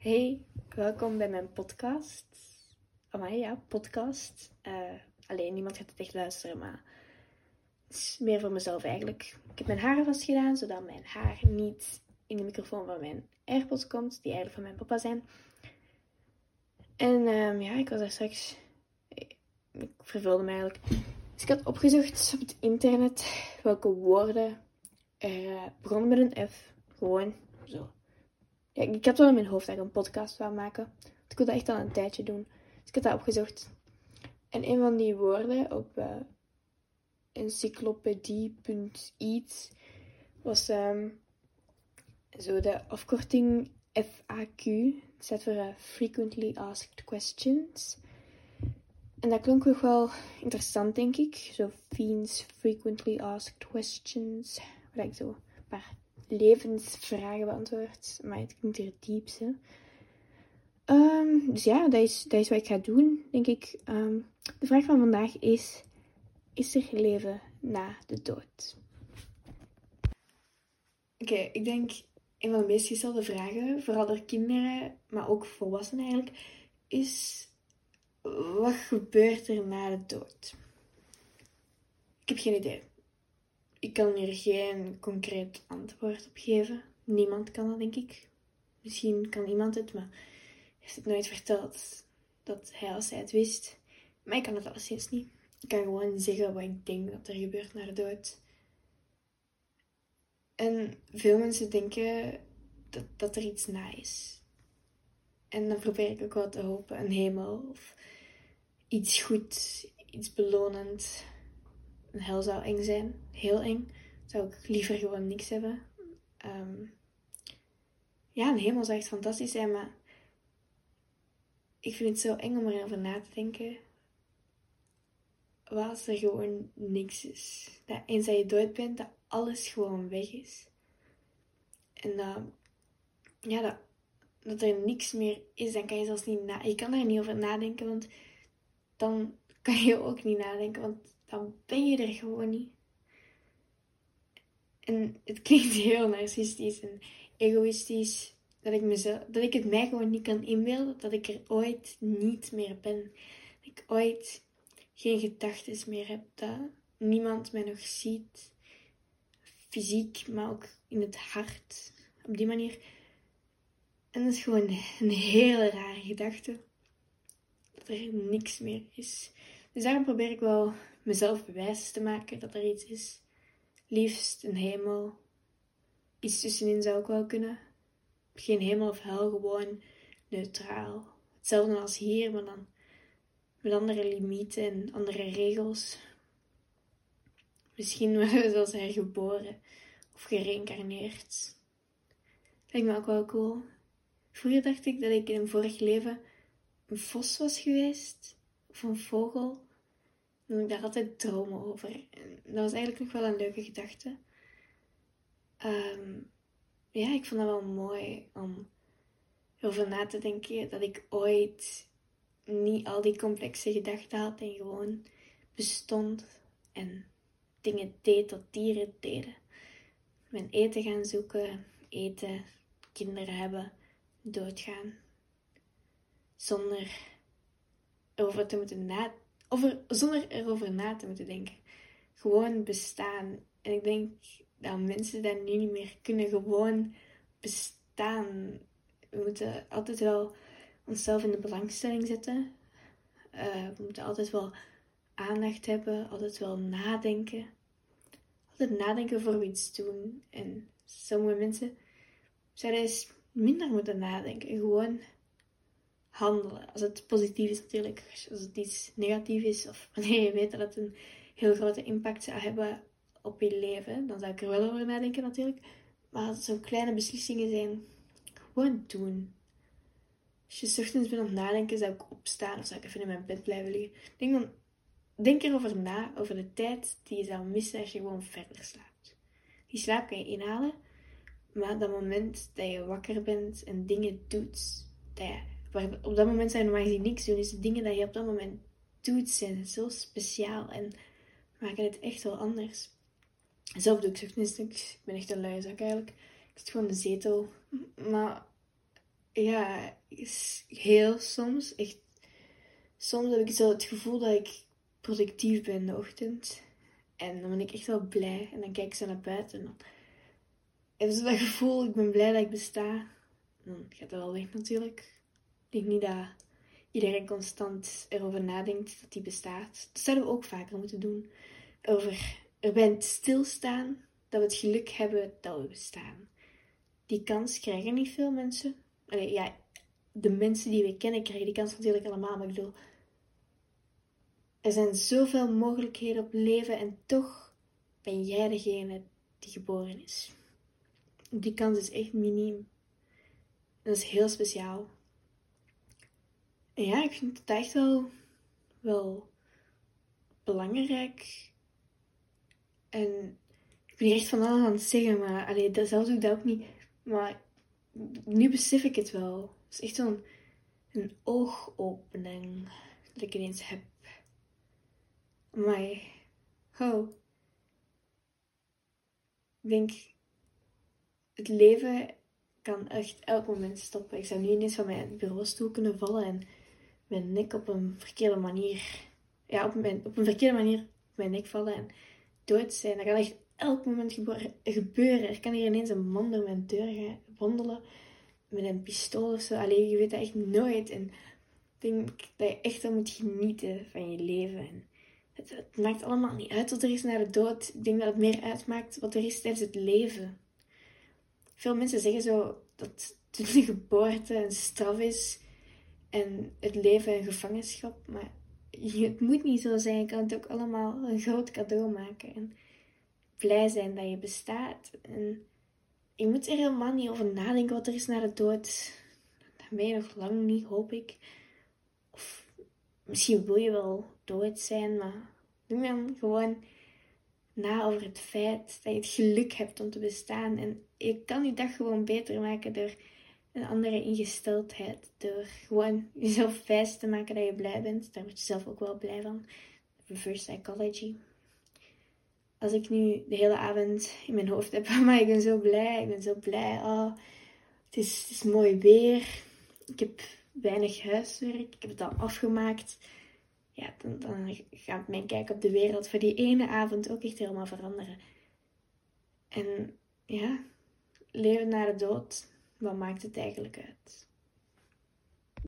Hey, welkom bij mijn podcast. Amai, ja, podcast. Uh, alleen, niemand gaat het echt luisteren, maar het is meer voor mezelf eigenlijk. Ik heb mijn haren vastgedaan, zodat mijn haar niet in de microfoon van mijn AirPods komt, die eigenlijk van mijn papa zijn. En um, ja, ik was daar straks... Ik, vervulde me eigenlijk. Dus ik had opgezocht op het internet welke woorden er uh, begonnen met een F. Gewoon zo ja, ik heb wel in mijn hoofd dat ik een podcast wou maken. ik wil dat echt al een tijdje doen. Dus ik heb dat opgezocht. En een van die woorden op uh, encyclopedie.iets was um, zo de afkorting FAQ. Dat staat voor uh, Frequently Asked Questions. En dat klonk wel interessant, denk ik. Zo Fiends Frequently Asked Questions. Waar ik zo paar levensvragen beantwoord. Maar het klinkt hier diepste. Um, dus ja, dat is, dat is wat ik ga doen, denk ik. Um, de vraag van vandaag is: Is er leven na de dood? Oké, ik denk een van de meest gestelde vragen, vooral door kinderen, maar ook volwassenen eigenlijk, is: Wat gebeurt er na de dood? Ik heb geen idee ik kan hier geen concreet antwoord op geven. Niemand kan dat, denk ik. Misschien kan iemand het, maar heeft het nooit verteld dat hij als hij het wist. Maar ik kan het alleszins niet. Ik kan gewoon zeggen wat ik denk dat er gebeurt na de dood. En veel mensen denken dat, dat er iets na is. En dan probeer ik ook wel te hopen, een hemel of iets goed, iets belonend een hel zou eng zijn. Heel eng. Zou ik liever gewoon niks hebben. Ehm, ja, een hemel zou echt fantastisch zijn, maar ik vind het zo eng om erover na te denken. Wat als er gewoon niks is? Dat eens dat je dood bent, dat alles gewoon weg is. En dat, ja, dat, dat er niks meer is, dan kan je zelfs niet na... Je kan daar niet over nadenken, want dan kan je ook niet nadenken, want dan ben je er gewoon niet. En het klinkt heel narcistisch en egoïstisch dat ik, mezelf, dat ik het mij gewoon niet kan inbeelden dat ik er ooit niet meer ben. Dat ik ooit geen gedachten meer heb, dat niemand mij nog ziet. Fysiek, maar ook in het hart. Op die manier. En dat is gewoon een hele rare gedachte. Dat er niks meer is. Dus daarom probeer ik wel mezelf bewijs te maken dat er iets is. Liefst een hemel. Iets tussenin zou ook wel kunnen. Geen hemel of hel, gewoon neutraal. Hetzelfde als hier, maar dan met andere limieten en andere regels. Misschien worden we zelfs hergeboren of gereïncarneerd. Lijkt me ook wel cool. Vroeger dacht ik dat ik in een vorig leven een vos was geweest, of een vogel. En ik daar altijd dromen over. Dat was eigenlijk nog wel een leuke gedachte. Um, ja, ik vond dat wel mooi om over na te denken dat ik ooit niet al die complexe gedachten had en gewoon bestond en dingen deed dat dieren deden. Mijn eten gaan zoeken, eten, kinderen hebben, doodgaan. Zonder over te moeten nadenken over, zonder erover na te moeten denken. Gewoon bestaan. En ik denk dat mensen dat nu niet meer kunnen. Gewoon bestaan. We moeten altijd wel onszelf in de belangstelling zetten. Uh, we moeten altijd wel aandacht hebben. Altijd wel nadenken. Altijd nadenken voor we iets doen. En sommige mensen zouden eens minder moeten nadenken. Gewoon handelen. Als het positief is natuurlijk, als het iets negatief is of wanneer je weet dat het een heel grote impact zou hebben op je leven, dan zou ik er wel over nadenken natuurlijk. Maar als het zo kleine beslissingen zijn, gewoon doen. Als je ochtends bent aan het nadenken, zou ik opstaan of zou ik even in mijn bed blijven liggen. Denk dan, denk erover na, over de tijd die je zou missen als je gewoon verder slaapt. Die slaap kan je inhalen, maar dat moment dat je wakker bent en dingen doet, dat je op dat moment zijn normaal gezien niks doen. Dus de dingen die je op dat moment doet zijn zo speciaal en maken het echt wel anders. Zelf doe ik ochtends Ik ben echt een luie zak eigenlijk. Ik zit gewoon in de zetel. Maar ja, heel soms, echt, soms heb ik zo het gevoel dat ik productief ben in de ochtend. En dan ben ik echt wel blij. En dan kijk ik zo naar buiten en dan heb je dat gevoel, ik ben blij dat ik besta. Dan gaat dat wel weg natuurlijk. Ik denk niet dat iedereen constant erover nadenkt dat die bestaat. Dat zouden we ook vaker moeten doen. Over erbij stilstaan dat we het geluk hebben dat we bestaan. Die kans krijgen niet veel mensen. Allee, ja, de mensen die we kennen krijgen die kans natuurlijk allemaal. Maar ik bedoel, er zijn zoveel mogelijkheden op leven en toch ben jij degene die geboren is. Die kans is echt miniem. Dat is heel speciaal. Ja, ik vind het echt wel, wel belangrijk. En ik ben hier echt van alles aan het zeggen, maar allee, dat, zelfs doe ik dat ook niet. Maar nu besef ik het wel. Het is echt zo'n een oogopening dat ik ineens heb. Maar, oh. Ik denk, het leven kan echt elk moment stoppen. Ik zou nu ineens van mijn bureaustoel kunnen vallen en mijn nek op een verkeerde manier, ja, op, mijn, op een verkeerde manier op mijn nek vallen en dood zijn. Dat kan echt elk moment gebeuren. Er kan hier ineens een man door mijn deur gaan wandelen met een pistool of zo. Alleen je weet dat echt nooit. En ik denk dat je echt wel moet genieten van je leven. En het, maakt allemaal niet uit wat er is na de dood. Ik denk dat het meer uitmaakt wat er is tijdens het leven. Veel mensen zeggen zo dat de geboorte een straf is en het leven een gevangenschap. Maar het moet niet zo zijn. Je kan het ook allemaal een groot cadeau maken. En blij zijn dat je bestaat. En je moet er helemaal niet over nadenken wat er is na de dood. Dat ben je nog lang niet, hoop ik. Of misschien wil je wel dood zijn, maar doe dan gewoon na over het feit dat je het geluk hebt om te bestaan. En je kan je dag gewoon beter maken door een andere ingesteldheid. Door gewoon jezelf wijs te maken dat je blij bent. Daar word je zelf ook wel blij van. Reverse psychology. Als ik nu de hele avond in mijn hoofd heb, maar ik ben zo blij, ik ben zo blij. Oh, het, is, het is mooi weer. Ik heb weinig huiswerk. Ik heb het al afgemaakt. Ja, dan, dan gaat mijn kijk op de wereld voor die ene avond ook echt helemaal veranderen. En ja, leven na de dood wat maakt het eigenlijk uit?